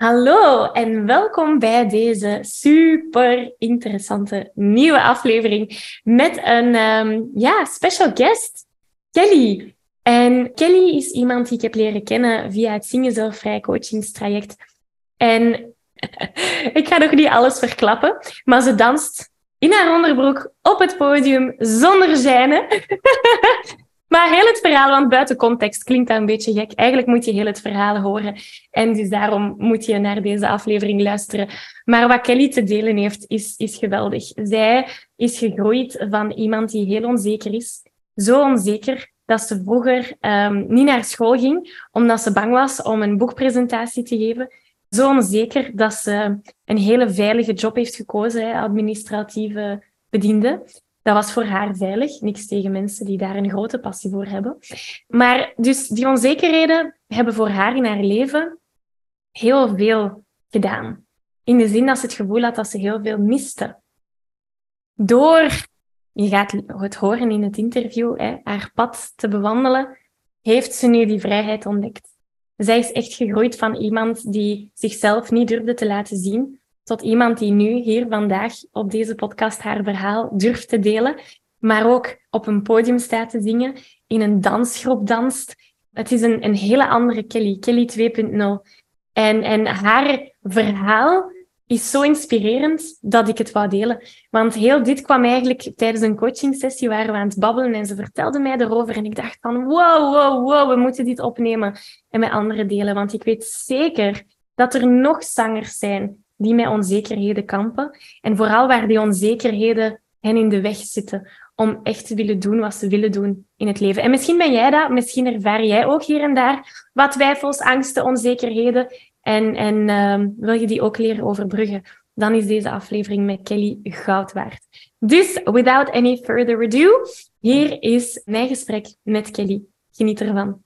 Hallo en welkom bij deze super interessante nieuwe aflevering met een um, ja, special guest, Kelly. En Kelly is iemand die ik heb leren kennen via het Zingen Zelfvrij coachingstraject. En ik ga nog niet alles verklappen, maar ze danst in haar onderbroek op het podium zonder zijne. Maar heel het verhaal, want buiten context klinkt dat een beetje gek. Eigenlijk moet je heel het verhaal horen. En dus daarom moet je naar deze aflevering luisteren. Maar wat Kelly te delen heeft, is, is geweldig. Zij is gegroeid van iemand die heel onzeker is. Zo onzeker dat ze vroeger um, niet naar school ging, omdat ze bang was om een boekpresentatie te geven. Zo onzeker dat ze een hele veilige job heeft gekozen, administratieve bediende. Dat was voor haar veilig. Niks tegen mensen die daar een grote passie voor hebben. Maar dus die onzekerheden hebben voor haar in haar leven heel veel gedaan. In de zin dat ze het gevoel had dat ze heel veel miste. Door, je gaat het horen in het interview, hè, haar pad te bewandelen, heeft ze nu die vrijheid ontdekt. Zij is echt gegroeid van iemand die zichzelf niet durfde te laten zien, tot iemand die nu hier vandaag op deze podcast haar verhaal durft te delen, maar ook op een podium staat te zingen, in een dansgroep danst. Het is een, een hele andere Kelly, Kelly 2.0. En, en haar verhaal is zo inspirerend dat ik het wou delen. Want heel dit kwam eigenlijk tijdens een coachingsessie waar we aan het babbelen en ze vertelde mij erover en ik dacht van wow, wow, wow, we moeten dit opnemen en met anderen delen. Want ik weet zeker dat er nog zangers zijn die met onzekerheden kampen. En vooral waar die onzekerheden hen in de weg zitten om echt te willen doen wat ze willen doen in het leven. En misschien ben jij dat, misschien ervaar jij ook hier en daar wat twijfels, angsten, onzekerheden en, en uh, wil je die ook leren overbruggen. Dan is deze aflevering met Kelly goud waard. Dus, without any further ado, hier is mijn gesprek met Kelly. Geniet ervan.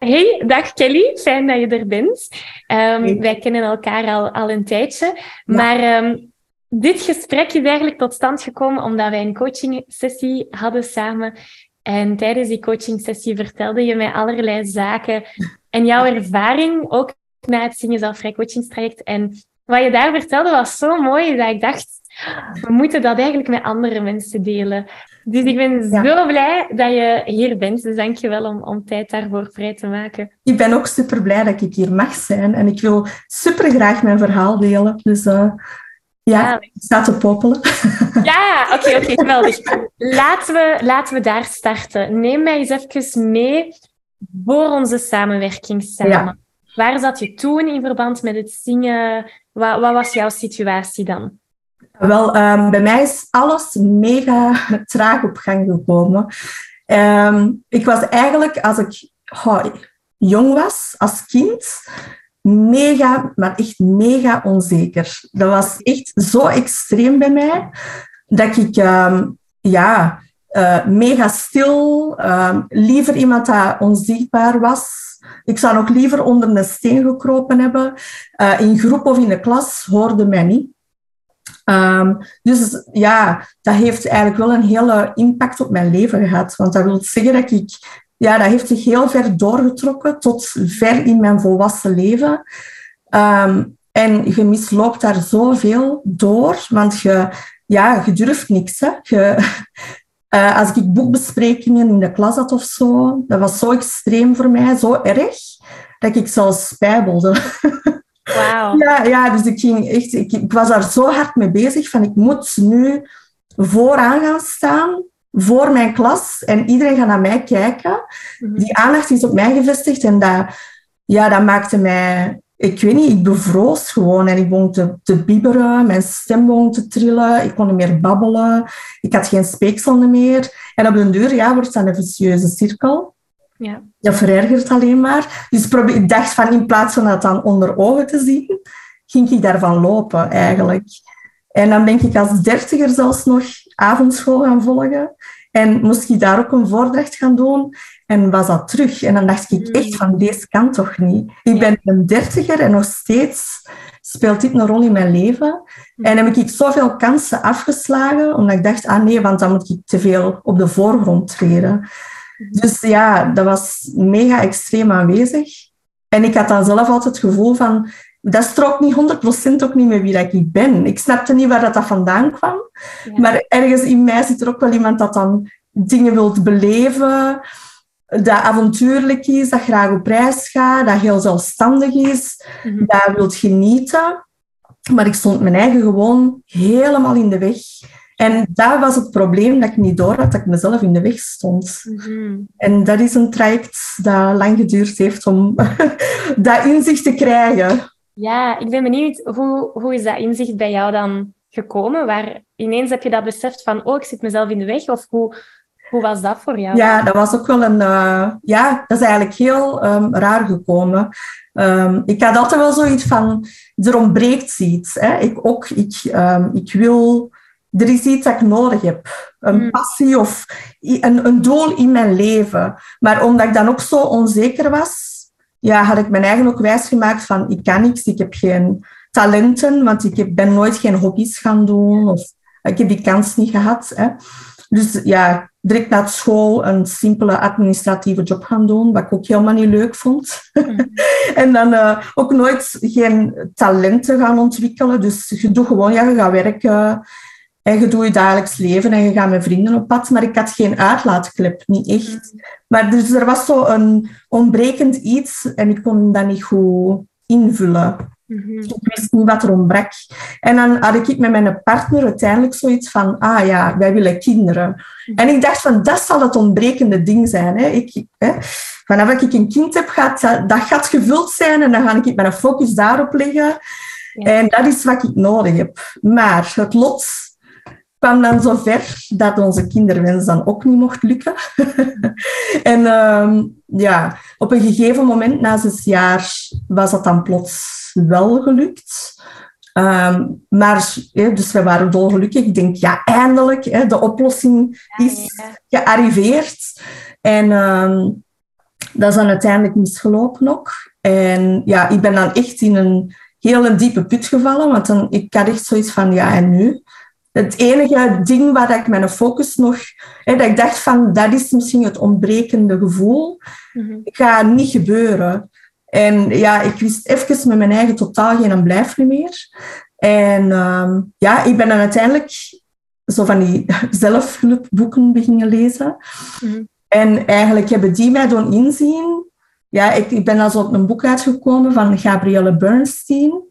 Hey, dag Kelly, fijn dat je er bent. Um, Wij kennen elkaar al, al een tijdje, maar um, dit gesprek is eigenlijk tot stand gekomen omdat wij een coaching sessie hadden samen. En tijdens die coaching sessie vertelde je mij allerlei zaken en jouw ervaring, ook na het Zingen Zelfvrij coachingstraject. En wat je daar vertelde was zo mooi dat ik dacht, we moeten dat eigenlijk met andere mensen delen. Dus ik ben zo blij dat je hier bent. Dus dank je wel om, om tijd daarvoor vrij te maken. Ik ben ook super blij dat ik hier mag zijn. En ik wil super graag mijn verhaal delen. Dus uh, ja, ik sta te poppelen. Ja, oké, oké, okay, geweldig. Laten we, laten we daar starten. Neem mij eens even mee voor onze samenwerking samen. Ja. Waar zat je toen in verband met het zingen? Wat, wat was jouw situatie dan? Wel, um, bij mij is alles mega traag op gang gekomen. Um, ik was eigenlijk, als ik jong was, als kind, mega, maar echt mega onzeker. Dat was echt zo extreem bij mij, dat ik, um, ja, uh, mega stil, liever iemand dat onzichtbaar was. Ik zou nog liever onder een steen gekropen hebben. Uh, in groep of in de klas hoorde mij niet. Um, dus ja, dat heeft eigenlijk wel een hele impact op mijn leven gehad. Want dat wil zeggen dat ik... Ja, dat heeft zich heel ver doorgetrokken tot ver in mijn volwassen leven. Um, en je misloopt daar zoveel door, want je, ja, je durft niks. Hè. Je, uh, als ik boekbesprekingen in de klas had of zo, dat was zo extreem voor mij, zo erg, dat ik zelfs spijbelde. Wow. Ja, ja, dus ik, ging echt, ik, ik, was daar zo hard mee bezig van ik moet nu vooraan gaan staan voor mijn klas en iedereen gaat naar mij kijken. Mhm. Die aandacht is op mij gevestigd en dat, ja, dat maakte mij... Ik weet niet, ik bevroos gewoon en ik begon te, te bibberen, mijn stem begon te trillen, ik kon niet meer babbelen, ik had geen speeksel meer. En op den duur ja, wordt dat een vicieuze cirkel. Ja. Dat verergert alleen maar. Dus probeer, ik dacht van in plaats van dat dan onder ogen te zien, ging ik daarvan lopen eigenlijk. En dan ben ik als dertiger zelfs nog avondschool gaan volgen. En moest ik daar ook een voordracht gaan doen. En was dat terug. En dan dacht ik echt van, deze kan toch niet. Ik ben een dertiger en nog steeds speelt dit een rol in mijn leven. En heb ik zoveel kansen afgeslagen, omdat ik dacht, ah nee, want dan moet ik te veel op de voorgrond treden. Dus ja, dat was mega extreem aanwezig. En ik had dan zelf altijd het gevoel van, dat strookt niet 100% ook niet met wie dat ik ben. Ik snapte niet waar dat, dat vandaan kwam. Ja. Maar ergens in mij zit er ook wel iemand dat dan dingen wilt beleven, dat avontuurlijk is, dat graag op reis gaat, dat heel zelfstandig is, Mhm. dat wilt genieten. Maar ik stond mijn eigen gewoon helemaal in de weg. En dat was het probleem, dat ik niet door had dat ik mezelf in de weg stond. Mhm. En dat is een traject dat lang geduurd heeft om dat inzicht te krijgen. Ja, ik ben benieuwd, hoe, hoe is dat inzicht bij jou dan gekomen? Waar ineens heb je dat beseft van, oh, ik zit mezelf in de weg? Of hoe, hoe was dat voor jou? Ja, dat was ook wel een... eh, ja, dat is eigenlijk heel ehm, raar gekomen. Ehm, ik had altijd wel zoiets van, er ontbreekt iets. Hè? Ik ook, ik, ehm, ik wil... Er is iets dat ik nodig heb. Een Mm. passie of een, een doel in mijn leven. Maar omdat ik dan ook zo onzeker was, ja, had ik mijn eigen ook wijsgemaakt van, ik kan niks, ik heb geen talenten, want ik heb, ben nooit geen hobby's gaan doen. Of, ik heb die kans niet gehad. Hè. Dus ja, direct na school een simpele administratieve job gaan doen, wat ik ook helemaal niet leuk vond. Mhm. en dan eh, ook nooit geen talenten gaan ontwikkelen. Dus je doet gewoon, ja, je gaat werken en je doet je dagelijks leven en je gaat met vrienden op pad. Maar ik had geen uitlaatklep, niet echt. Maar dus er was zo een ontbrekend iets en ik kon dat niet goed invullen. Mhm. Ik wist niet wat er ontbrak. En dan had ik met mijn partner uiteindelijk zoiets van, ah ja, wij willen kinderen. En ik dacht van, dat zal het ontbrekende ding zijn. Hè. Ik, hè. Vanaf ik een kind heb, gaat dat, dat gaat gevuld zijn en dan ga ik mijn focus daarop leggen. Ja. En dat is wat ik nodig heb. Maar het lot kwam dan zover dat onze kinderwens dan ook niet mocht lukken. en ehm, ja, op een gegeven moment, na zes jaar, was dat dan plots wel gelukt. Ehm, maar, dus we waren dolgelukkig. Ik denk, ja, eindelijk, hè, de oplossing is gearriveerd. En ehm, dat is dan uiteindelijk misgelopen ook. En ja, ik ben dan echt in een hele diepe put gevallen, want dan, ik had echt zoiets van, ja, en nu? Het enige ding waar ik mijn focus nog... Hè, dat ik dacht van, dat is misschien het ontbrekende gevoel. Mhm. gaat niet gebeuren. En ja, ik wist even met mijn eigen totaal geen blijf meer. En ehm, ja, ik ben dan uiteindelijk zo van die zelfhulpboeken beginnen lezen. Mhm. En eigenlijk hebben die mij doen inzien. Ja, ik, ik ben dan zo op een boek uitgekomen van Gabrielle Bernstein.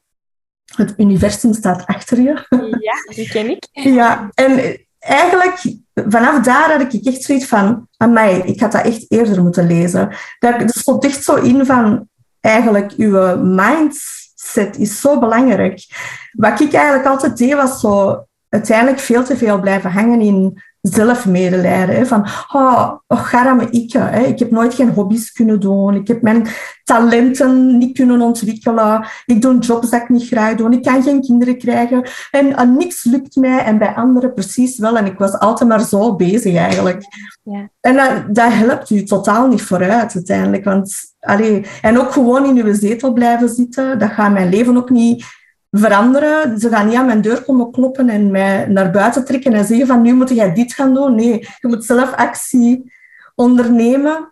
Het universum staat achter je. Ja, die ken ik. Ja, en eigenlijk vanaf daar had ik echt zoiets van, amai, ik had dat echt eerder moeten lezen. Dat, stond echt zo in van, eigenlijk, uw mindset is zo belangrijk. Wat ik eigenlijk altijd deed, was zo uiteindelijk veel te veel blijven hangen in zelfmedelijden. Hè? Van, oh, oh garme ik. Hè? Ik heb nooit geen hobby's kunnen doen. Ik heb mijn talenten niet kunnen ontwikkelen. Ik doe jobs dat ik niet graag doe. Ik kan geen kinderen krijgen. En niks lukt mij. En bij anderen precies wel. En ik was altijd maar zo bezig eigenlijk. Ja. En dat, dat helpt u totaal niet vooruit uiteindelijk. Want, allee, en ook gewoon in uw zetel blijven zitten. Dat gaat mijn leven ook niet veranderen. Ze gaan niet aan mijn deur komen kloppen en mij naar buiten trekken en zeggen van nu moet jij dit gaan doen. Nee, je moet zelf actie ondernemen.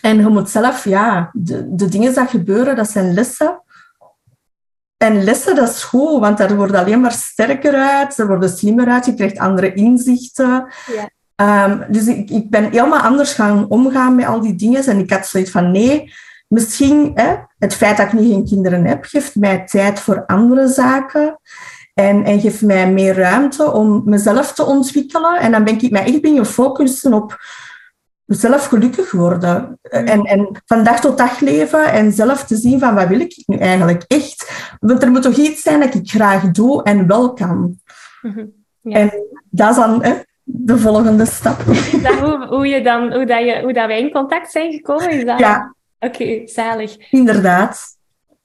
En je moet zelf, ja, de, de dingen die gebeuren, dat zijn lessen. En lessen, dat is goed, want daar wordt alleen maar sterker uit, ze worden slimmer uit, je krijgt andere inzichten. Ja. Um, dus ik, ik ben helemaal anders gaan omgaan met al die dingen. En ik had zoiets van, nee, misschien hè, het feit dat ik nu geen kinderen heb, geeft mij tijd voor andere zaken. En, en geeft mij meer ruimte om mezelf te ontwikkelen. En dan ben ik mij echt beginnen focussen op zelf gelukkig worden. En, en van dag tot dag leven en zelf te zien van wat wil ik nu eigenlijk echt. Want er moet toch iets zijn dat ik graag doe en wel kan. Mhm. Ja. En dat is dan hè, de volgende stap. Dat hoe, hoe, je dan, hoe, dat je, hoe dat wij in contact zijn gekomen? Is dat... Ja. Oké, zalig. Inderdaad.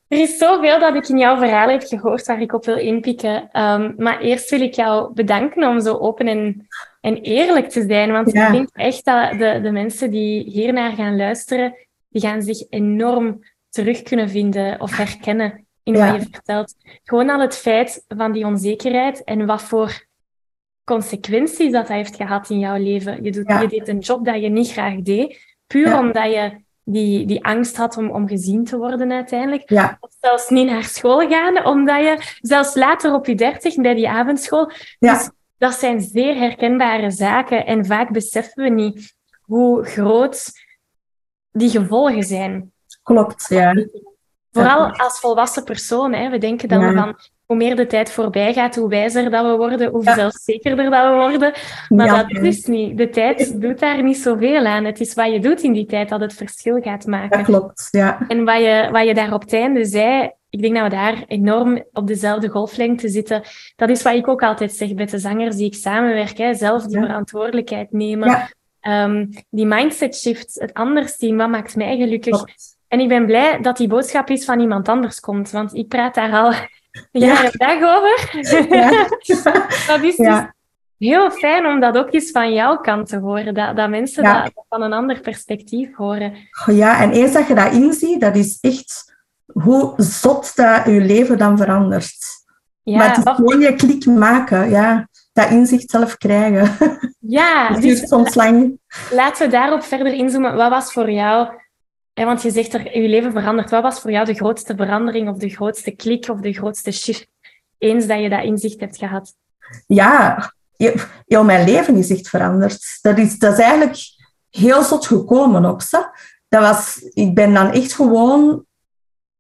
Er is zoveel dat ik in jouw verhaal heb gehoord waar ik op wil inpikken. Um, maar eerst wil ik jou bedanken om zo open en, en eerlijk te zijn. Want ik denk echt dat de, de mensen die hiernaar gaan luisteren, die gaan zich enorm terug kunnen vinden of herkennen in wat je vertelt. Gewoon al het feit van die onzekerheid en wat voor consequenties dat, dat heeft gehad in jouw leven. Je, doet, je deed een job dat je niet graag deed, puur omdat je die, die angst had om, om gezien te worden uiteindelijk. Ja. Of zelfs niet naar school gaan, omdat je zelfs later op je dertig bij die avondschool. Ja. Dus dat zijn zeer herkenbare zaken en vaak beseffen we niet hoe groot die gevolgen zijn. Klopt, ja. Vooral als volwassen persoon. Hè. We denken dan van hoe meer de tijd voorbij gaat, hoe wijzer dat we worden, hoe zelfzekerder dat we worden. Maar dat is niet. De tijd doet daar niet zoveel aan. Het is wat je doet in die tijd dat het verschil gaat maken. Dat klopt, ja. En wat je, wat je daar op het einde zei, ik denk dat we daar enorm op dezelfde golflengte zitten. Dat is wat ik ook altijd zeg met de zangers die ik samenwerk. Hè. Zelf die verantwoordelijkheid nemen. Um, die mindset shift, het anders zien, wat maakt mij gelukkig. En ik ben blij dat die boodschap is van iemand anders komt, want ik praat daar al ja. een dag over. Ja. dat is dus heel fijn om dat ook eens van jouw kant te horen. Dat, dat mensen dat, van een ander perspectief horen. Ja, en eens dat je dat inziet, dat is echt hoe zot dat je leven dan verandert. Ja, maar het is gewoon je klik maken, ja. Dat inzicht zelf krijgen. Ja. dus, soms lang. Laten we daarop verder inzoomen. Wat was voor jou want je zegt er, je leven verandert. Wat was voor jou de grootste verandering of de grootste klik of de grootste shift eens dat je dat inzicht hebt gehad? Ja, heel mijn leven is echt veranderd. Dat is, dat is eigenlijk heel zot gekomen ook. Zo. Dat was, ik ben dan echt gewoon...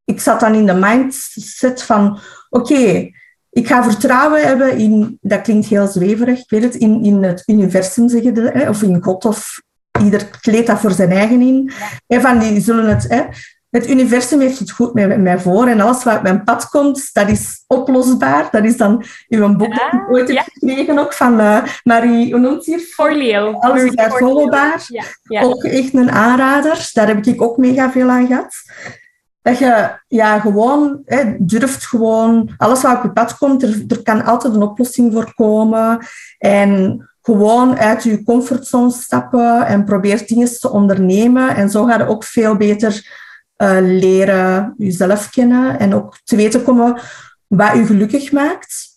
Ik zat dan in de mindset van... Oké, ik ga vertrouwen hebben in... Dat klinkt heel zweverig, ik weet het. In, in het universum, zeggen de, of in God of ieder kleedt dat voor zijn eigen in. En van die zullen het, hè, het universum heeft het goed met mij voor en alles wat op mijn pad komt, dat is oplosbaar. Dat is dan uw boek dat ik ooit heb gekregen ook van uh, Marie, hoe noemt ze hier? Forleo. Alles is. Ja. Ook echt een aanrader. Daar heb ik ook mega veel aan gehad. Dat je ja, gewoon hè, durft gewoon, alles wat op je pad komt, er, er kan altijd een oplossing voor komen. En gewoon uit je comfortzone stappen en probeer dingen te ondernemen. En zo ga je ook veel beter uh, leren jezelf kennen en ook te weten komen wat je gelukkig maakt.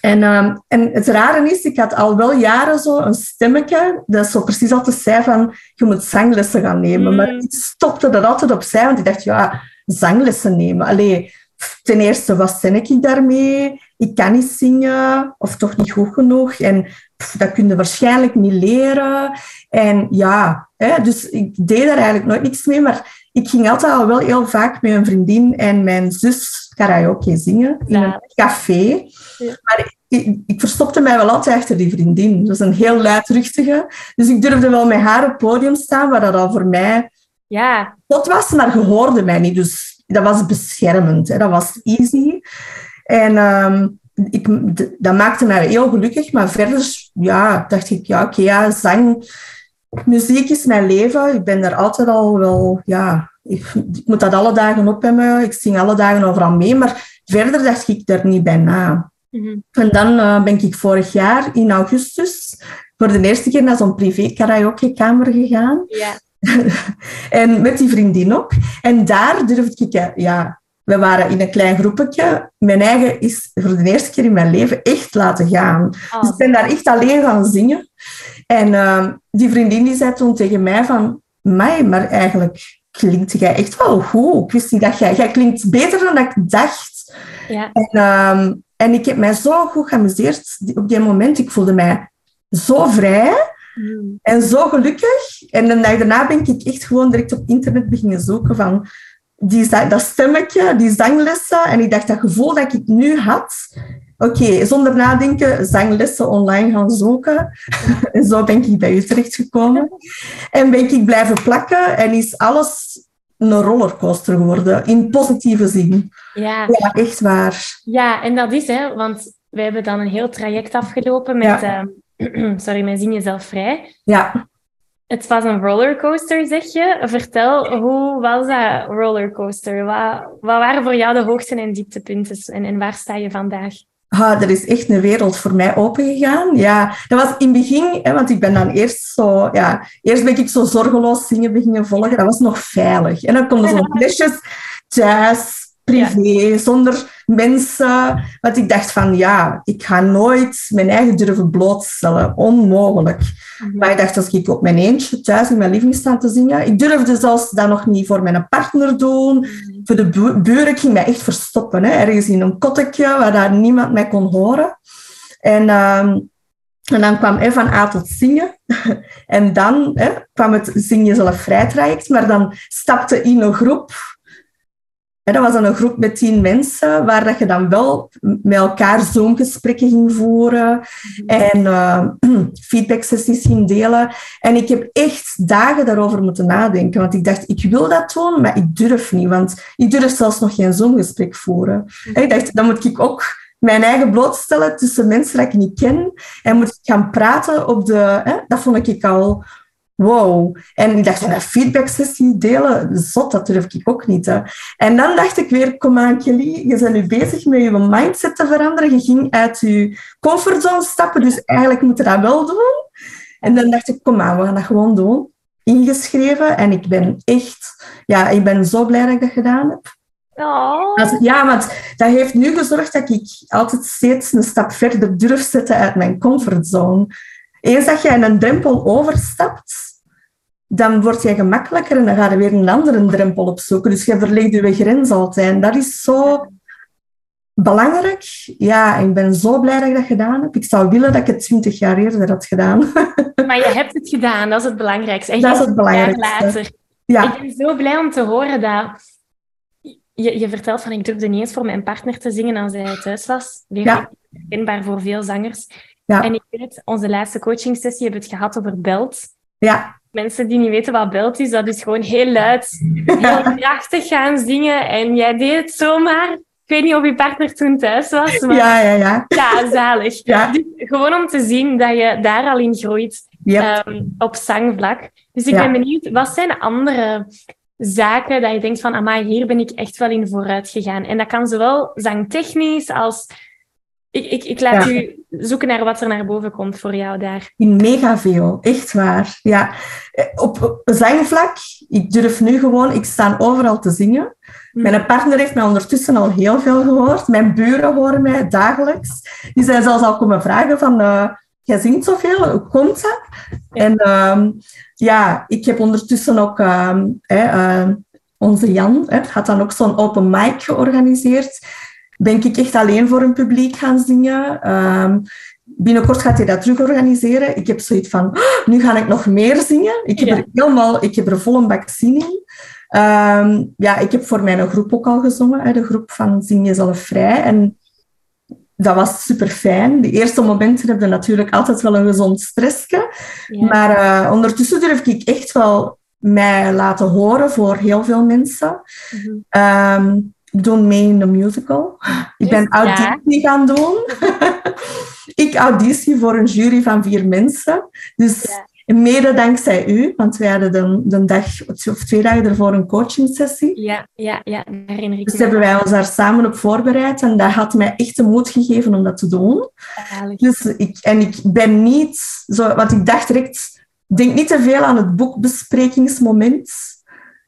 En, uh, en het rare is, ik had al wel jaren zo een stemmetje dat zo precies altijd zei van, je moet zanglessen gaan nemen. Mm. Maar ik stopte dat altijd opzij, want ik dacht, ja, zanglessen nemen. Allee, ten eerste, wat ben ik daarmee? Ik kan niet zingen, of toch niet goed genoeg. En dat kun je waarschijnlijk niet leren. En ja, hè, dus ik deed daar eigenlijk nooit niks mee. Maar ik ging altijd al wel heel vaak met een vriendin en mijn zus karaoke zingen in een café. Maar ik, ik, verstopte mij wel altijd achter die vriendin. Dat is een heel luidruchtige. Dus ik durfde wel met haar op het podium staan, waar dat al voor mij ja. dat was, maar je hoorde mij niet. Dus dat was beschermend. Hè. Dat was easy. En um, ik, dat maakte mij heel gelukkig. Maar verder ja, dacht ik, ja, oké, ja, zang, muziek is mijn leven. Ik ben daar altijd al wel, ja, ik, ik, moet dat alle dagen op hebben. Ik zing alle dagen overal mee. Maar verder dacht ik daar niet bij na. Mhm. En dan uh, ben ik vorig jaar in augustus voor de eerste keer naar zo'n privé karaokekamer gegaan. Ja. en met die vriendin ook. En daar durfde ik, ja, we waren in een klein groepetje. Mijn eigen is voor de eerste keer in mijn leven echt laten gaan. Oh. Dus ik ben daar echt alleen gaan zingen. En uh, die vriendin die zei toen tegen mij van... Mij, maar eigenlijk klinkt jij echt wel goed. Ik wist niet dat jij... Jij klinkt beter dan ik dacht. Ja. En, uh, en ik heb mij zo goed geamuseerd op die moment. Ik voelde mij zo vrij. Mm. En zo gelukkig. En de dag daarna ben ik echt gewoon direct op internet beginnen zoeken van die, dat stemmetje, die zanglessen. En ik dacht, dat gevoel dat ik nu had, oké, zonder nadenken, zanglessen online gaan zoeken. en zo ben ik bij u terechtgekomen. En ben ik blijven plakken en is alles een rollercoaster geworden, in positieve zin. Ja. ja, echt waar. Ja, en dat is, hè, want wij hebben dan een heel traject afgelopen met, Ja. ehm, sorry, met Zing Jezelf Vrij. Ja, Het was een rollercoaster, zeg je. Vertel, hoe was dat rollercoaster? Wat, wat waren voor jou de hoogte- en dieptepunten en, en waar sta je vandaag? Ah, er is echt een wereld voor mij opengegaan. Ja, dat was in het begin, hè, want ik ben dan eerst zo... Ja, eerst ben ik zo zorgeloos zingen beginnen volgen. Dat was nog veilig. En dan komen zo'n lesjes thuis, privé, zonder mensen. Want ik dacht van, ja, ik ga nooit mijn eigen durven blootstellen. Onmogelijk. Maar ik dacht, als ik op mijn eentje thuis in mijn living sta te zingen... Ik durfde zelfs dat nog niet voor mijn partner doen. Voor de bu- buren, ik ging mij echt verstoppen. Hè, ergens in een kottetje waar daar niemand mij kon horen. En, ehm, en dan kwam hij van A tot zingen. en dan hè, kwam het Zing Jezelf Vrij traject. Maar dan stapte in een groep... Dat was dan een groep met tien mensen, waar dat je dan wel met elkaar Zoom-gesprekken ging voeren en eh, feedback-sessies ging delen. En ik heb echt dagen daarover moeten nadenken, want ik dacht, ik wil dat doen, maar ik durf niet, want ik durf zelfs nog geen Zoom-gesprek voeren. En ik dacht, dan moet ik ook mijn eigen blootstellen tussen mensen die ik niet ken en moet ik gaan praten op de... Hè, dat vond ik al wow. En ik dacht, een feedback-sessie delen, zot, dat durf ik ook niet. Hè. En dan dacht ik weer, kom aan Kelly, je bent nu bezig met je mindset te veranderen. Je ging uit je comfortzone stappen, dus eigenlijk moet je dat wel doen. En dan dacht ik, kom aan, we gaan dat gewoon doen. Ingeschreven en ik ben echt, ja, ik ben zo blij dat ik dat gedaan heb. Oh. Ja, want dat heeft nu gezorgd dat ik altijd steeds een stap verder durf zetten uit mijn comfortzone. Eens dat je een drempel overstapt, dan word je gemakkelijker en dan ga je weer een andere drempel opzoeken. Dus je verlegt je grens altijd. En dat is zo belangrijk. Ja, ik ben zo blij dat ik dat gedaan heb. Ik zou willen dat ik het twintig jaar eerder had gedaan. Maar je hebt het gedaan, dat is het belangrijkste. En Dat is het jaar belangrijkste. later. Ja, Ik ben zo blij om te horen dat... Je, je vertelt van, ik durfde niet eens voor mijn partner te zingen als hij thuis was. Weer Ja. herkenbaar voor veel zangers. Ja. En ik weet, onze laatste coachingsessie hebben we het gehad over belt. ja, Mensen die niet weten wat belt is, dat is gewoon heel luid, heel krachtig gaan zingen. En jij deed het zomaar. Ik weet niet of je partner toen thuis was, maar ja, ja, ja. ja. zalig. Ja. Dus gewoon om te zien dat je daar al in groeit ehm, op zangvlak. Dus ik Ja. ben benieuwd, wat zijn andere zaken dat je denkt van, amai, hier ben ik echt wel in vooruit gegaan. En dat kan zowel zangtechnisch als... Ik, ik, ik laat Ja. u zoeken naar wat er naar boven komt voor jou daar. In mega veel, echt waar. Ja. Op, zangvlak, ik durf nu gewoon, ik sta overal te zingen. Hm. Mijn partner heeft mij ondertussen al heel veel gehoord. Mijn buren horen mij dagelijks. Die zijn zelfs al komen vragen van, eh, jij zingt zoveel, hoe komt dat? Ja. En ehm, ja, ik heb ondertussen ook, ehm, ehm, onze Jan hè, had dan ook zo'n open mic georganiseerd. Ben ik echt alleen voor een publiek gaan zingen. Ehm, binnenkort gaat hij dat terug organiseren. Ik heb zoiets van, "Oh, nu ga ik nog meer zingen. Ik heb Ja. er helemaal, ik heb er vol een bak zin in. Ehm, ja, ik heb voor mijn groep ook al gezongen, de groep van Zing Jezelf Vrij. En dat was super fijn. De eerste momenten heb je natuurlijk altijd wel een gezond stressje. Ja. Maar eh, ondertussen durf ik echt wel mij laten horen voor heel veel mensen. Mhm. Ehm, ik doe mee in de musical. Ik ben Ja. auditie gaan doen. ik auditie voor een jury van vier mensen. Dus mede dankzij u, want wij hadden de, de dag of twee dagen ervoor een coachingsessie. Ja, ja, ja, daar herinner ik Dus me. hebben wij ons daar samen op voorbereid en dat had mij echt de moed gegeven om dat te doen. Zalig. Dus ik, en ik ben niet zo, want ik dacht direct, denk niet te veel aan het boekbesprekingsmoment.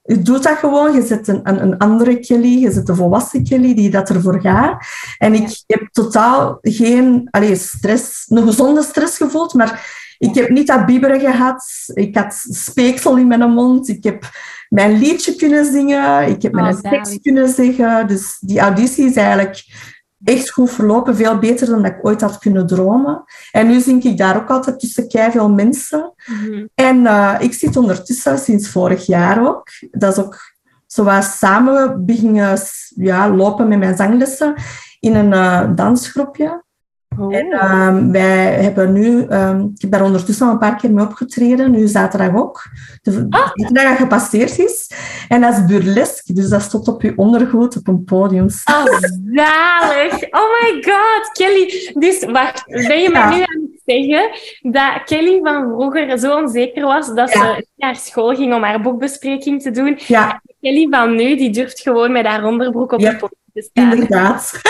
Je doet dat gewoon, je zet een, een, andere Kelly, je zet een volwassen Kelly die dat ervoor gaat. En ik heb totaal geen allee, stress, een gezonde stress gevoeld, maar ik heb niet dat bibberen gehad. Ik had speeksel in mijn mond. Ik heb mijn liedje kunnen zingen. Ik heb Oh, mijn tekst kunnen zeggen. Dus die auditie is eigenlijk echt goed verlopen. Veel beter dan dat ik ooit had kunnen dromen. En nu zing ik daar ook altijd tussen veel mensen. Mhm. En eh, ik zit ondertussen sinds vorig jaar ook. Dat is ook zoals samen beginnen ja, lopen met mijn zanglessen in een eh, dansgroepje. Oh. En ehm, wij hebben nu, um, ik heb daar ondertussen al een paar keer mee opgetreden, nu zaterdag ook. De ah. zaterdag dat gepasseerd is. En dat is burlesque, dus dat stond op je ondergoed op een podium. Oh, zalig! Oh my god, Kelly. Dus wacht, ben je me nu aan het zeggen dat Kelly van vroeger zo onzeker was dat ze naar school ging om haar boekbespreking te doen? Ja. Kelly van nu, die durft gewoon met haar onderbroek op het podium staan. Inderdaad.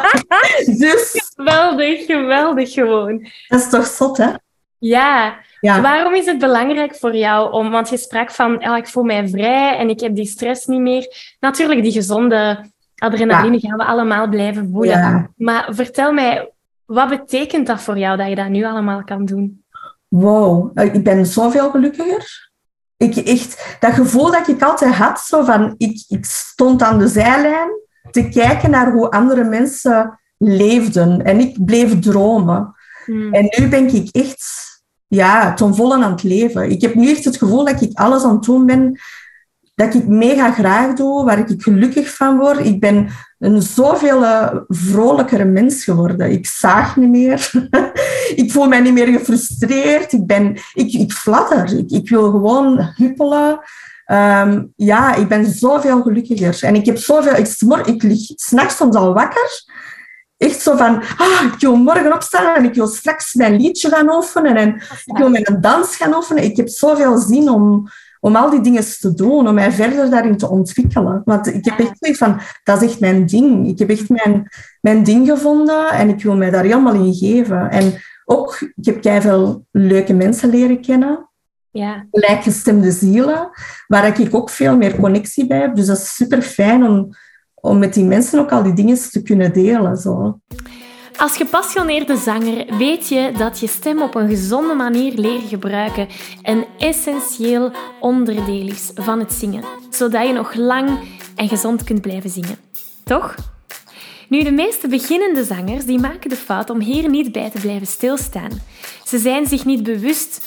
dus... Geweldig, geweldig gewoon. Dat is toch zot, hè? Ja. ja. Waarom is het belangrijk voor jou om... Want je sprak van, ja, ik voel mij vrij en ik heb die stress niet meer. Natuurlijk, die gezonde adrenaline gaan we allemaal blijven voelen. Ja. Maar vertel mij, wat betekent dat voor jou dat je dat nu allemaal kan doen? Wow, ik ben zoveel gelukkiger. Ik echt, dat gevoel dat ik altijd had, zo van, ik, ik stond aan de zijlijn te kijken naar hoe andere mensen leefden. En ik bleef dromen. Hmm. En nu ben ik echt ja, ten volle aan het leven. Ik heb nu echt het gevoel dat ik alles aan het doen ben dat ik mega graag doe, waar ik gelukkig van word. Ik ben een zoveel vrolijkere mens geworden. Ik zaag niet meer. ik voel mij niet meer gefrustreerd. Ik, ben, ik, ik flatter. Ik, ik wil gewoon huppelen. Ehm, ja, ik ben zoveel gelukkiger. En ik heb zoveel... Ik, ik lig s'nachts soms al wakker. Echt zo van, ah, ik wil morgen opstaan en ik wil straks mijn liedje gaan oefenen en ik wil mijn dans gaan oefenen. Ik heb zoveel zin om, om al die dingen te doen, om mij verder daarin te ontwikkelen. Want ik heb echt zoiets van, dat is echt mijn ding. Ik heb echt mijn, mijn ding gevonden en ik wil mij daar helemaal in geven. En ook, ik heb veel leuke mensen leren kennen. Ja. Gelijkgestemde zielen, waar ik ook veel meer connectie bij heb. Dus dat is super fijn om, om met die mensen ook al die dingen te kunnen delen. Zo. Als gepassioneerde zanger weet je dat je stem op een gezonde manier leren gebruiken een essentieel onderdeel is van het zingen, zodat je nog lang en gezond kunt blijven zingen. Toch? Nu, de meeste beginnende zangers die maken de fout om hier niet bij te blijven stilstaan. Ze zijn zich niet bewust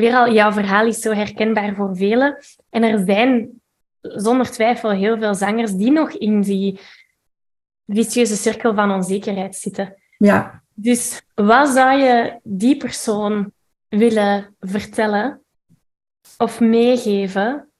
weer al, jouw verhaal is zo herkenbaar voor velen. En er zijn zonder twijfel heel veel zangers die nog in die vicieuze cirkel van onzekerheid zitten. Ja. Dus wat zou je die persoon willen vertellen of meegeven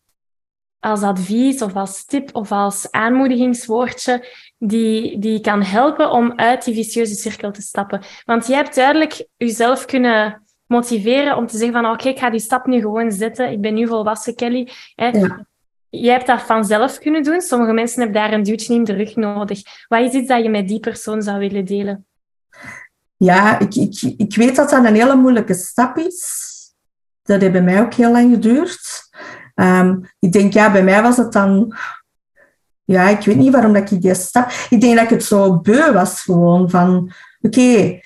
als advies of als tip of als aanmoedigingswoordje die, die kan helpen om uit die vicieuze cirkel te stappen? Want jij hebt duidelijk jezelf kunnen motiveren om te zeggen van oké, ik ga die stap nu gewoon zetten. Ik ben nu volwassen, Kelly. Hè. Ja. Jij hebt dat vanzelf kunnen doen. Sommige mensen hebben daar een duwtje in de rug nodig. Wat is iets dat je met die persoon zou willen delen? Ja, ik, ik, ik weet dat dat een hele moeilijke stap is. Dat heeft bij mij ook heel lang geduurd. Um, ik denk, ja, bij mij was het dan... Ja, ik weet niet waarom dat ik die stap... Ik denk dat ik het zo beu was gewoon van... Oké,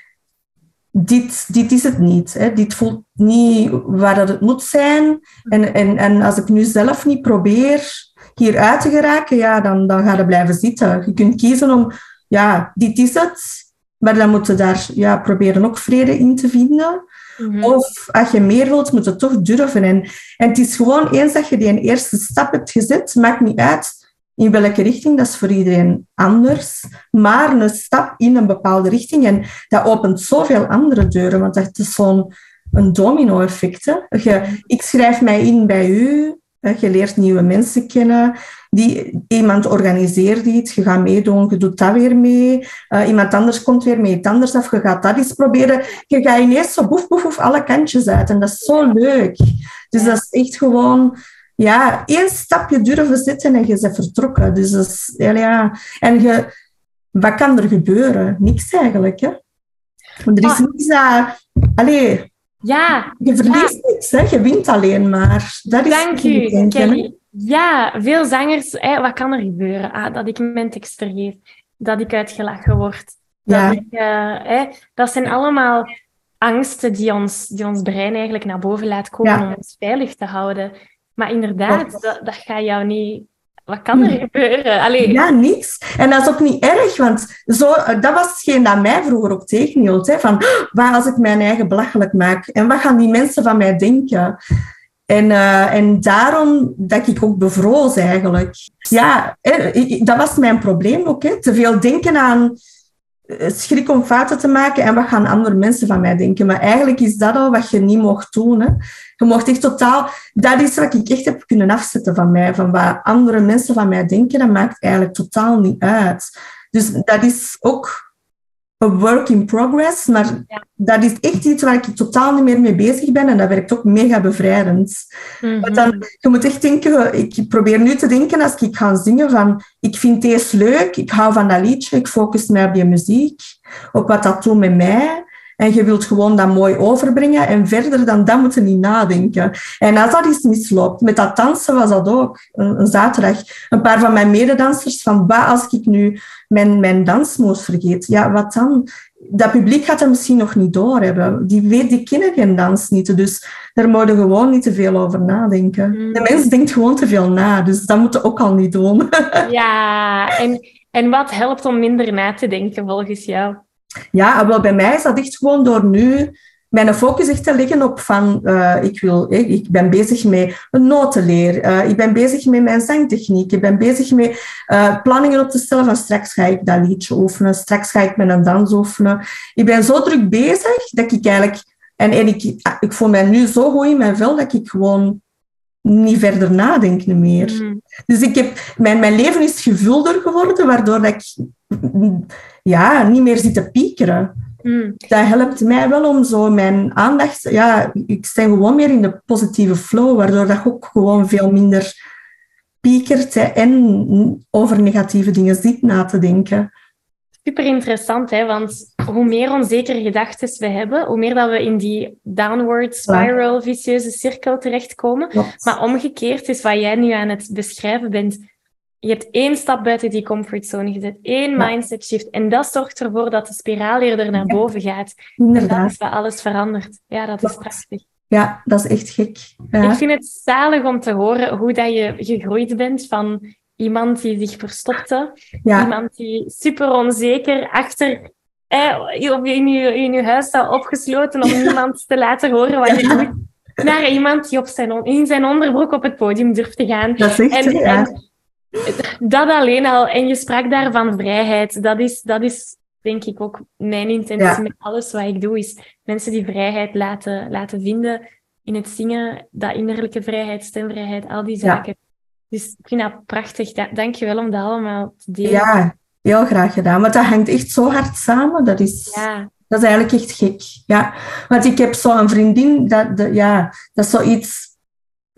dit, dit is het niet. Hè. Dit voelt niet waar dat het moet zijn. En, en, en als ik nu zelf niet probeer hier uit te geraken, ja, dan, dan ga je blijven zitten. Je kunt kiezen om, ja, dit is het. Maar dan moet je daar ja, proberen ook vrede in te vinden. Mhm. Of als je meer wilt, moet je toch durven. En, en het is gewoon eens dat je die eerste stap hebt gezet, maakt niet uit in welke richting, dat is voor iedereen anders. Maar een stap in een bepaalde richting en dat opent zoveel andere deuren, want dat is zo'n een domino-effect. Ik schrijf mij in bij u, Je leert nieuwe mensen kennen. Die, iemand organiseert iets, je gaat meedoen, je doet dat weer mee. Uh, iemand anders komt weer mee iets anders af, je gaat dat eens proberen. Je gaat ineens zo boef, boef, boef alle kantjes uit. En dat is zo leuk. Dus dat is echt gewoon ja, één stapje durven zetten en je bent vertrokken. Dus dat is, ja, en je, wat kan er gebeuren? Niks eigenlijk. Hè? er is ah. niks dat... Allee, ja, je verliest ja. niks, hè? je wint alleen maar. Dat is Dank u, Kelly. Ja, veel zangers, hè, wat kan er gebeuren? Ah, dat ik mijn tekst vergeet, dat ik uitgelachen word. Ja. Dat, ik, uh, hè, dat zijn allemaal angsten die ons, die ons brein eigenlijk naar boven laat komen om ons veilig te houden. Maar inderdaad, dat, dat gaat jou niet wat kan er gebeuren? Allee. Ja, niks. En dat is ook niet erg, want zo, dat was hetgeen dat mij vroeger ook tegenhield. Hè, van, waar als ik mijn eigen belachelijk maak? En wat gaan die mensen van mij denken? En, uh, en daarom dat ik ook bevroos eigenlijk. Ja, dat was mijn probleem ook. Hè. Te veel denken aan eh, schrik om fouten te maken en wat gaan andere mensen van mij denken. Maar eigenlijk is dat al wat je niet mocht doen. Hè. Je mocht echt totaal... Dat is wat ik echt heb kunnen afzetten van mij. Van wat andere mensen van mij denken, dat maakt eigenlijk totaal niet uit. Dus dat is ook een work in progress, maar dat is echt iets waar ik totaal niet meer mee bezig ben en dat werkt ook mega bevrijdend. Want dan, je moet echt denken, ik probeer nu te denken als ik ga zingen van, ik vind deze leuk, ik hou van dat liedje, ik focus mij op die muziek, op wat dat doet met mij. En je wilt gewoon dat mooi overbrengen en verder dan dat moeten niet nadenken. En als dat iets misloopt, met dat dansen was dat ook. Een, zaterdag, een paar van mijn mededansers van, wat als ik nu mijn, mijn dansmoes vergeet? Ja, wat dan? Dat publiek gaat dat misschien nog niet doorhebben. Die, weet, die kennen geen dans niet. Dus daar moeten gewoon niet te veel over nadenken. Mm. De mens denkt gewoon te veel na, dus dat moeten we ook al niet doen. ja, en, en wat helpt om minder na te denken volgens jou? Ja, wel bij mij is dat echt gewoon door nu mijn focus echt te leggen op van, uh, ik, wil, ik ben bezig met een notenleer, uh, ik ben bezig met mijn zangtechniek, ik ben bezig met uh, planningen op te stellen van straks ga ik dat liedje oefenen, straks ga ik met een dans oefenen. Ik ben zo druk bezig dat ik eigenlijk, en, en ik, ik voel mij nu zo goed in mijn vel dat ik gewoon niet verder nadenk meer. Mm. Dus ik heb, mijn, mijn leven is gevulder geworden, waardoor dat ik ja, niet meer zit te piekeren. Mm. Dat helpt mij wel om zo mijn aandacht... Ja, ik sta gewoon meer in de positieve flow, waardoor dat ook gewoon veel minder piekert en over negatieve dingen zit na te denken. Super interessant, hè? want hoe meer onzekere gedachten we hebben, hoe meer dat we in die downward spiral, vicieuze cirkel terechtkomen. Maar omgekeerd is wat jij nu aan het beschrijven bent. Je hebt één stap buiten die comfortzone gezet, één mindset shift. En dat zorgt ervoor dat de spiraal eerder naar boven gaat. Inderdaad. En dat is alles verandert. Ja, dat is prachtig. Ja, dat is echt gek. Ik vind het zalig om te horen hoe dat je gegroeid bent van iemand die zich verstopte, iemand die super onzeker achter eh, in, je, in je huis staat opgesloten om niemand te laten horen wat je doet, naar iemand die op zijn, in zijn onderbroek op het podium durft te gaan. Dat is echt, en, dat alleen al, en je sprak daar van vrijheid, dat is, dat is denk ik ook mijn intentie met alles wat ik doe, is mensen die vrijheid laten, laten vinden in het zingen, dat innerlijke vrijheid, stemvrijheid, al die zaken. Dus ik vind dat prachtig. Dank je wel om dat allemaal te delen. Ja, heel graag gedaan. Want dat hangt echt zo hard samen. Dat is, ja. dat is eigenlijk echt gek. Ja. Want ik heb zo'n vriendin, dat, de, ja, dat is zoiets...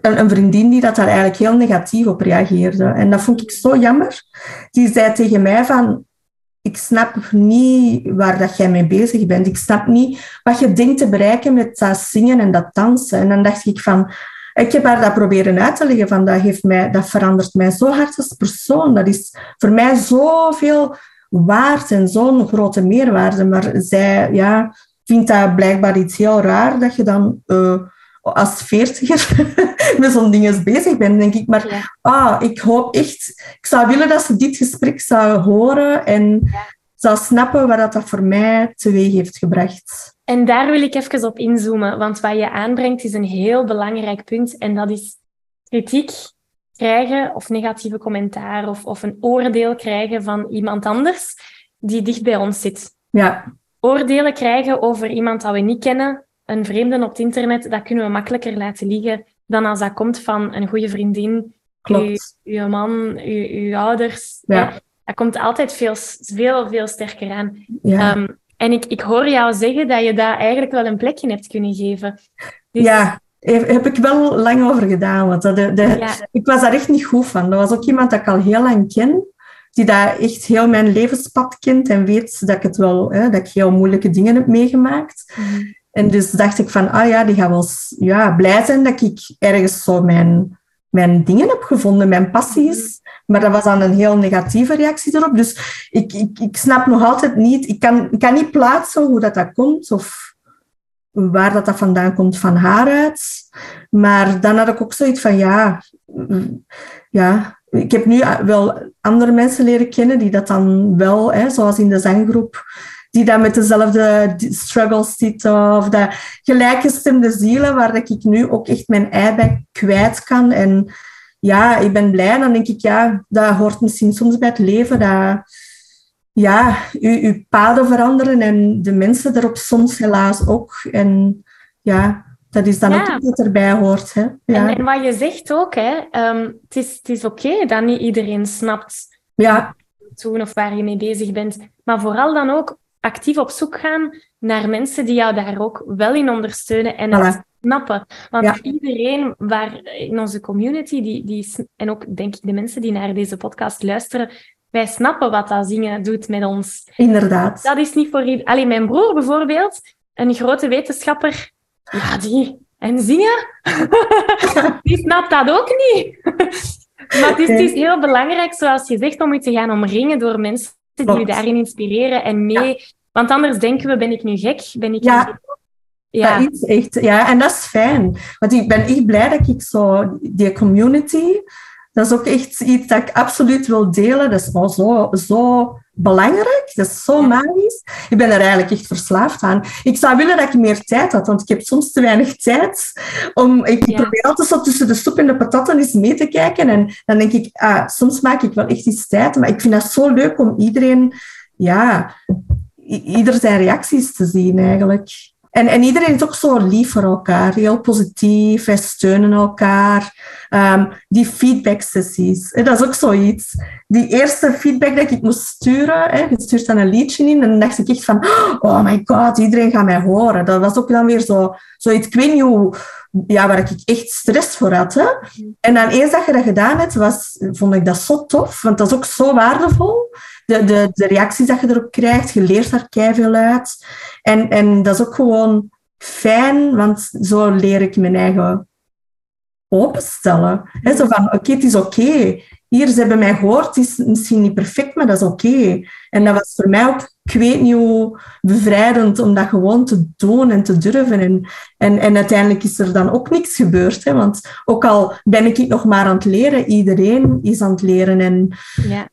Een, een vriendin die dat daar eigenlijk heel negatief op reageerde. En dat vond ik zo jammer. Die zei tegen mij van... Ik snap niet waar dat jij mee bezig bent. Ik snap niet wat je denkt te bereiken met dat zingen en dat dansen. En dan dacht ik van ik heb haar dat proberen uit te leggen, van dat, heeft mij, dat verandert mij zo hard als persoon. Dat is voor mij zoveel waard en zo'n grote meerwaarde. Maar zij ja, vindt dat blijkbaar iets heel raar, dat je dan uh, als veertiger met zo'n dingen bezig bent, denk ik. Maar ah, ik hoop echt... Ik zou willen dat ze dit gesprek zou horen en zou snappen wat dat voor mij teweeg heeft gebracht. En daar wil ik even op inzoomen, want wat je aanbrengt is een heel belangrijk punt en dat is kritiek krijgen of negatieve commentaar of, of een oordeel krijgen van iemand anders die dicht bij ons zit. Ja. Oordelen krijgen over iemand dat we niet kennen, een vreemde op het internet, dat kunnen we makkelijker laten liggen dan als dat komt van een goede vriendin, Klopt. uw, man, uw ouders. Ja. Hè. Dat komt altijd veel, veel, veel sterker aan. Ja. Ehm, en ik, ik hoor jou zeggen dat je daar eigenlijk wel een plekje hebt kunnen geven. Dus, ja, heb, ik wel lang over gedaan. Want dat, de, de- Ja. ik was daar echt niet goed van. Dat was ook iemand dat ik al heel lang ken. Die daar echt heel mijn levenspad kent en weet dat ik het wel, hè, dat ik heel moeilijke dingen heb meegemaakt. Mhm. En dus dacht ik van, ah ja, die gaat wel ja, blij zijn dat ik ergens zo mijn, mijn dingen heb gevonden, mijn passies. Maar dat was dan een heel negatieve reactie erop. Dus ik, ik, ik snap nog altijd niet, ik kan, ik kan niet plaatsen hoe dat, dat komt of waar dat, dat vandaan komt van haar uit. Maar dan had ik ook zoiets van, ja, mm, ja, ik heb nu wel andere mensen leren kennen die dat dan wel, hè, zoals in de zanggroep, die dan met dezelfde struggles zitten of dat gelijkgestemde zielen, waar dat ik nu ook echt mijn ei bij kwijt kan. En ja, ik ben blij. Dan denk ik, ja, dat hoort misschien soms bij het leven, dat ja, uw, uw paden veranderen en de mensen erop soms helaas ook. En ja, dat is dan Ja. ook dat erbij hoort. Hè? Ja, En, en wat je zegt ook, hè, ehm, het is, het is oké dat niet iedereen snapt ja, doen of waar je mee bezig bent. Maar vooral dan ook actief op zoek gaan naar mensen die jou daar ook wel in ondersteunen en Voilà. snappen. Want Ja. iedereen waar in onze community, die, die, en ook denk ik de mensen die naar deze podcast luisteren, wij snappen wat dat zingen doet met ons. inderdaad. Dat is niet voor iedereen. Alleen mijn broer bijvoorbeeld, een grote wetenschapper, ja, die. En zingen? die snapt dat ook niet. maar het is, het is heel belangrijk, zoals je zegt, om je te gaan omringen door mensen die je Klopt. daarin inspireren en mee. Want anders denken we, ben ik nu gek? Ben ik Ja. ja. Dat is echt, ja, en dat is fijn. Want ik ben echt blij dat ik zo, die community, dat is ook echt iets dat ik absoluut wil delen. Dat is wel zo, zo belangrijk, dat is zo magisch. Ik ben er eigenlijk echt verslaafd aan. Ik zou willen dat ik meer tijd had, want ik heb soms te weinig tijd. Om, ik Ja. probeer altijd zo tussen de soep en de patatten eens mee te kijken. En dan denk ik, ah, soms maak ik wel echt iets tijd. Maar ik vind dat zo leuk om iedereen, ja, ieder zijn reacties te zien eigenlijk. En, en iedereen is ook zo lief voor elkaar, heel positief, wij steunen elkaar. Ehm, die feedback-sessies, hè, dat is ook zoiets. Die eerste feedback dat ik moest sturen, hè, je stuurt dan een liedje in, en dan dacht ik echt van, oh my god, iedereen gaat mij horen. Dat was ook dan weer zo, zoiets, ik weet niet hoe, ja, waar ik echt stress voor had. Hè. En dan eens dat je dat gedaan hebt, was, vond ik dat zo tof, want dat is ook zo waardevol. De, de, de reacties dat je erop krijgt, je leert daar keiveel uit. En, en dat is ook gewoon fijn, want zo leer ik mijn eigen openstellen. Zo van, oké, het is oké. Hier, ze hebben mij gehoord, het is misschien niet perfect, maar dat is oké. En dat was voor mij ook, ik weet niet hoe bevrijdend om dat gewoon te doen en te durven. En, en, en uiteindelijk is er dan ook niks gebeurd. Hè? Want ook al ben ik nog maar aan het leren, iedereen is aan het leren. En Ja.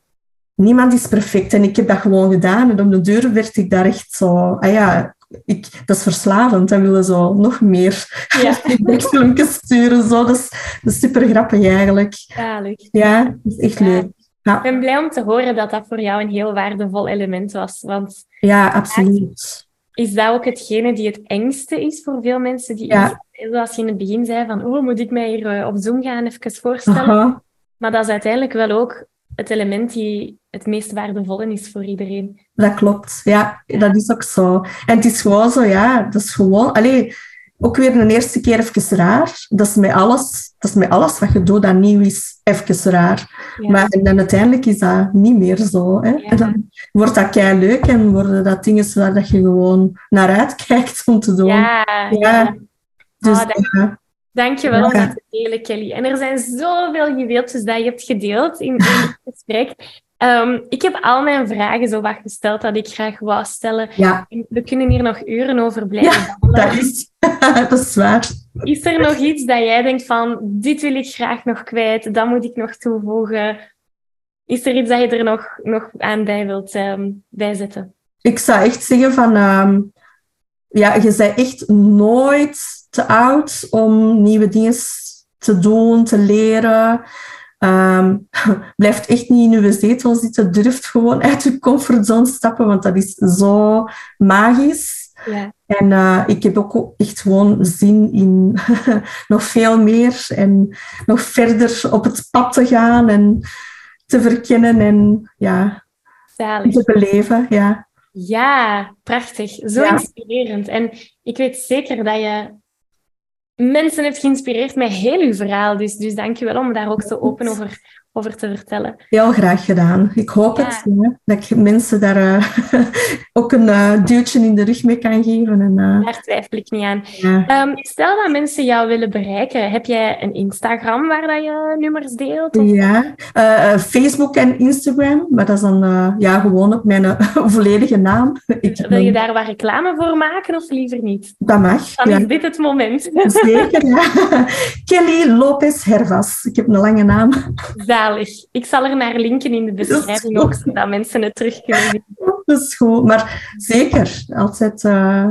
Niemand is perfect. En ik heb dat gewoon gedaan. En op de deur werd ik daar echt zo... Ah ja, ik, dat is verslavend. Dan willen zo nog meer Ja. filmpjes sturen. Zo. Dat, is, dat is super grappig eigenlijk. Zalig. Ja, dat is echt Ja. leuk. Ik ben blij om te horen dat dat voor jou een heel waardevol element was. Want Ja, absoluut. is dat ook hetgene die het engste is voor veel mensen? Die, Ja. Zoals je in het begin zei, van oh, moet ik mij hier eh, op Zoom gaan even voorstellen? Aha. Maar dat is uiteindelijk wel ook het element die het meest waardevolle is voor iedereen. Dat klopt. Ja, dat is ook zo. En het is gewoon zo, ja, dat is gewoon... Allee, ook weer een eerste keer even raar. Dat is met alles, dat is met alles wat je doet dat nieuw is, even raar. Ja. Maar en dan uiteindelijk is dat niet meer zo. Hè? Ja. En dan wordt dat kei leuk en worden dat dingen waar dat je gewoon naar uitkijkt om te doen. ja, Ja. Dus dat- ja, Dankjewel om dat te delen, Kelly. En er zijn zoveel juweeltjes dat je hebt gedeeld in, in het gesprek. Ehm, ik heb al mijn vragen zo wat gesteld dat ik graag wou stellen. ja, We kunnen hier nog uren over blijven dat is, dat is waar. Is er nog iets dat jij denkt van, dit wil ik graag nog kwijt, dat moet ik nog toevoegen? Is er iets dat je er nog, nog aan bij wilt ehm, bijzetten? Ik zou echt zeggen van... ehm, ja, je bent echt nooit te oud om nieuwe dingen te doen, te leren. Ehm blijft echt niet in je zetel zitten. Durft gewoon uit je comfortzone stappen, want dat is zo magisch. Ja. En uh, ik heb ook echt gewoon zin in nog veel meer en nog verder op het pad te gaan en te verkennen en ja, Zalig. te beleven. Ja. ja, prachtig. Zo Ja. inspirerend. En ik weet zeker dat je mensen hebt geïnspireerd met heel uw verhaal. Dus, dus dank je wel om daar ook zo open over, over te vertellen. Heel graag gedaan. Ik hoop Ja. het, dat ik mensen daar eh, ook een eh, duwtje in de rug mee kan geven. En, eh, Daar twijfel ik niet aan. ja. Ehm, stel dat mensen jou willen bereiken. Heb jij een Instagram waar dat je nummers deelt? Of- Ja, Facebook en Instagram, maar dat is dan ja, gewoon op mijn volledige naam. Ik, Wil je daar wat reclame voor maken of liever niet? Dat mag. Dan ja. is dit het moment. Zeker, ja. Kelly Lopez Hervas. Ik heb een lange naam. Zalig. Ik zal er naar linken in de beschrijving ook, zodat mensen het terug kunnen zien. Dat is goed. Maar zeker, altijd eh,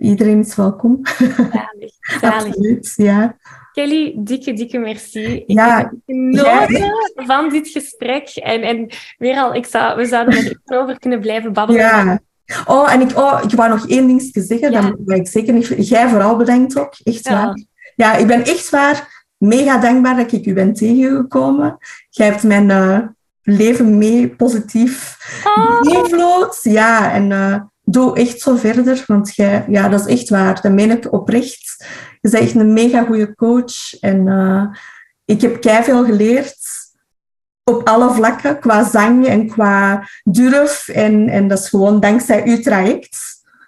iedereen is welkom. Zalig. Zalig. Absoluut, ja. Kelly, dikke, dikke merci. Ik Ja, heb genoten van dit gesprek. En, en weer al, ik zou, we zouden er even over kunnen blijven babbelen. ja. Oh, en ik, oh, ik wou nog één ding zeggen. Ja. Dat ik zeker niet... Jij vooral bedankt ook. Echt Ja. waar. Ja, ik ben echt waar mega dankbaar dat ik u ben tegengekomen. Jij hebt mijn eh, leven mee positief Oh, beïnvloed. Ja, en eh, doe echt zo verder, want jij, ja, dat is echt waar. Dat meen ik oprecht. Je bent echt een mega goede coach. En eh, ik heb veel geleerd op alle vlakken, qua zang en qua durf. En, en dat is gewoon dankzij uw traject.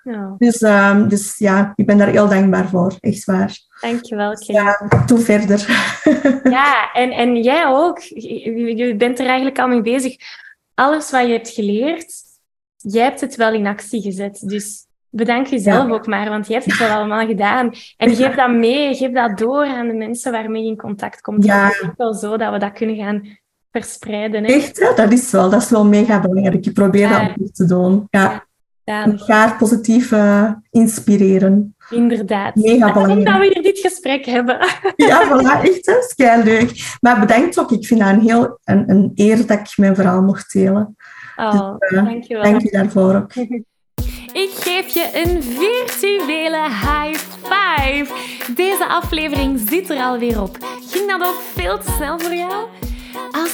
ja, Dus, ehm, dus ja, ik ben daar heel dankbaar voor. Echt waar. Dankjewel, Kelly. Ja, doe verder. Ja, en, en jij ook. Je, je bent er eigenlijk al mee bezig. Alles wat je hebt geleerd, jij hebt het wel in actie gezet. Dus bedank jezelf Ja. ook maar, want je hebt het wel allemaal gedaan. En geef dat mee, geef dat door aan de mensen waarmee je in contact komt. Ja. Het is wel zo dat we dat kunnen gaan verspreiden. Hè? Echt, dat is wel, dat is wel mega belangrijk. Ik probeer Ja. dat ook te doen. Ja. Ja, Elkaar positief inspireren. inderdaad. Mega belangrijk. dat we hier dit gesprek hebben. Ja, voilà, echt? Dat is leuk. Maar bedankt ook. Ik vind dat een heel een, een eer dat ik mijn verhaal mocht delen. Oh, Dus, eh, dankjewel. Dank je daarvoor ook. Ik geef je een virtuele high five. Deze aflevering zit er alweer op. Ging dat ook veel te snel voor jou?